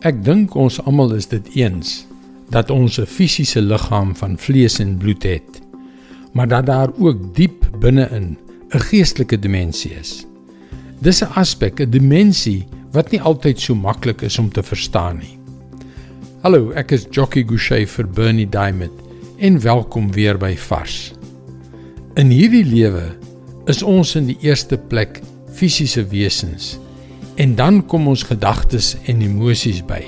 Ek dink ons almal is dit eens dat ons 'n fisiese liggaam van vlees en bloed het, maar dat daar ook diep binne-in 'n geestelike dimensie is. Dis 'n aspek, 'n dimensie wat nie altyd so maklik is om te verstaan nie. Hallo, ek is Jockey Gouchee vir Bernie Diamond en welkom weer by Vars. In hierdie lewe is ons in die eerste plek fisiese wesens en dan kom ons gedagtes en emosies by.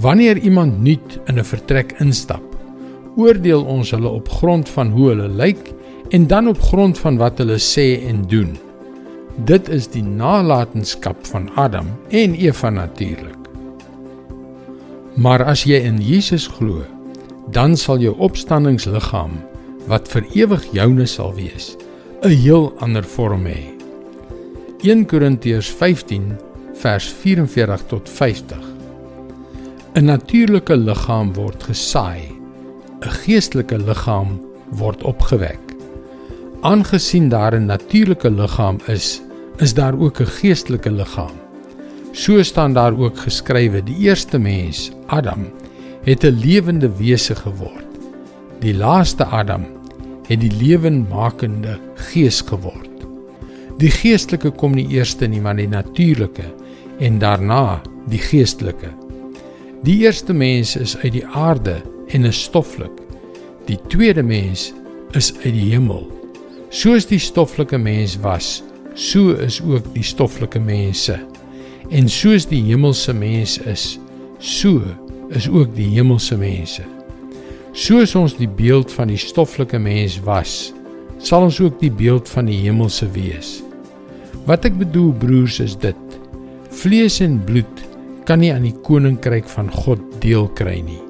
Wanneer iemand nuut in 'n vertrek instap, oordeel ons hulle op grond van hoe hulle lyk en dan op grond van wat hulle sê en doen. Dit is die nalatenskap van Adam en Eva natuurlik. Maar as jy in Jesus glo, dan sal jou opstandingsliggaam wat vir ewig joune sal wees, 'n heel ander vorm hê. 1 Korintiërs 15 vers 44 tot 50. 'n Natuurlike liggaam word gesaai, 'n geestelike liggaam word opgewek. Aangesien daar 'n natuurlike liggaam is, is daar ook 'n geestelike liggaam. So staan daar ook geskrywe: Die eerste mens, Adam, het 'n lewende wese geword. Die laaste Adam het die lewenmakende gees geword. Die geestelike kom nie eers nie, maar die natuurlike en daarna die geestelike. Die eerste mens is uit die aarde en is stoffelik. Die tweede mens is uit die hemel. Soos die stoffelike mens was, so is ook die stoffelike mense. En soos die hemelse mens is, so is ook die hemelse mense. Soos ons die beeld van die stoffelike mens was, sal ons ook die beeld van die hemelse wees. Wat ek bedoel broers is dit: vlees en bloed kan nie aan die koninkryk van God deel kry nie.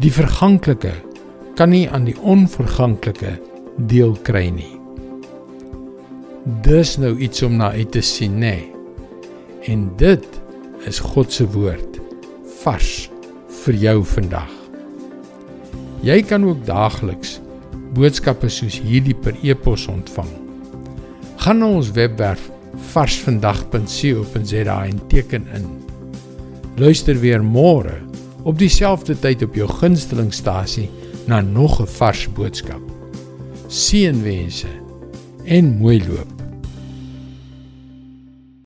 Die verganklike kan nie aan die onverganklike deel kry nie. Dis nou iets om na uit te sien, nê? En dit is God se woord vars vir jou vandag. Jy kan ook daagliks boodskappe soos hierdie per e-pos ontvang gaan na ons webwerf varsvandag.co.za en teken in. Luister weer môre op dieselfde tyd op jou gunstelingstasie na nog 'n vars boodskap. Seënwense en mooi loop.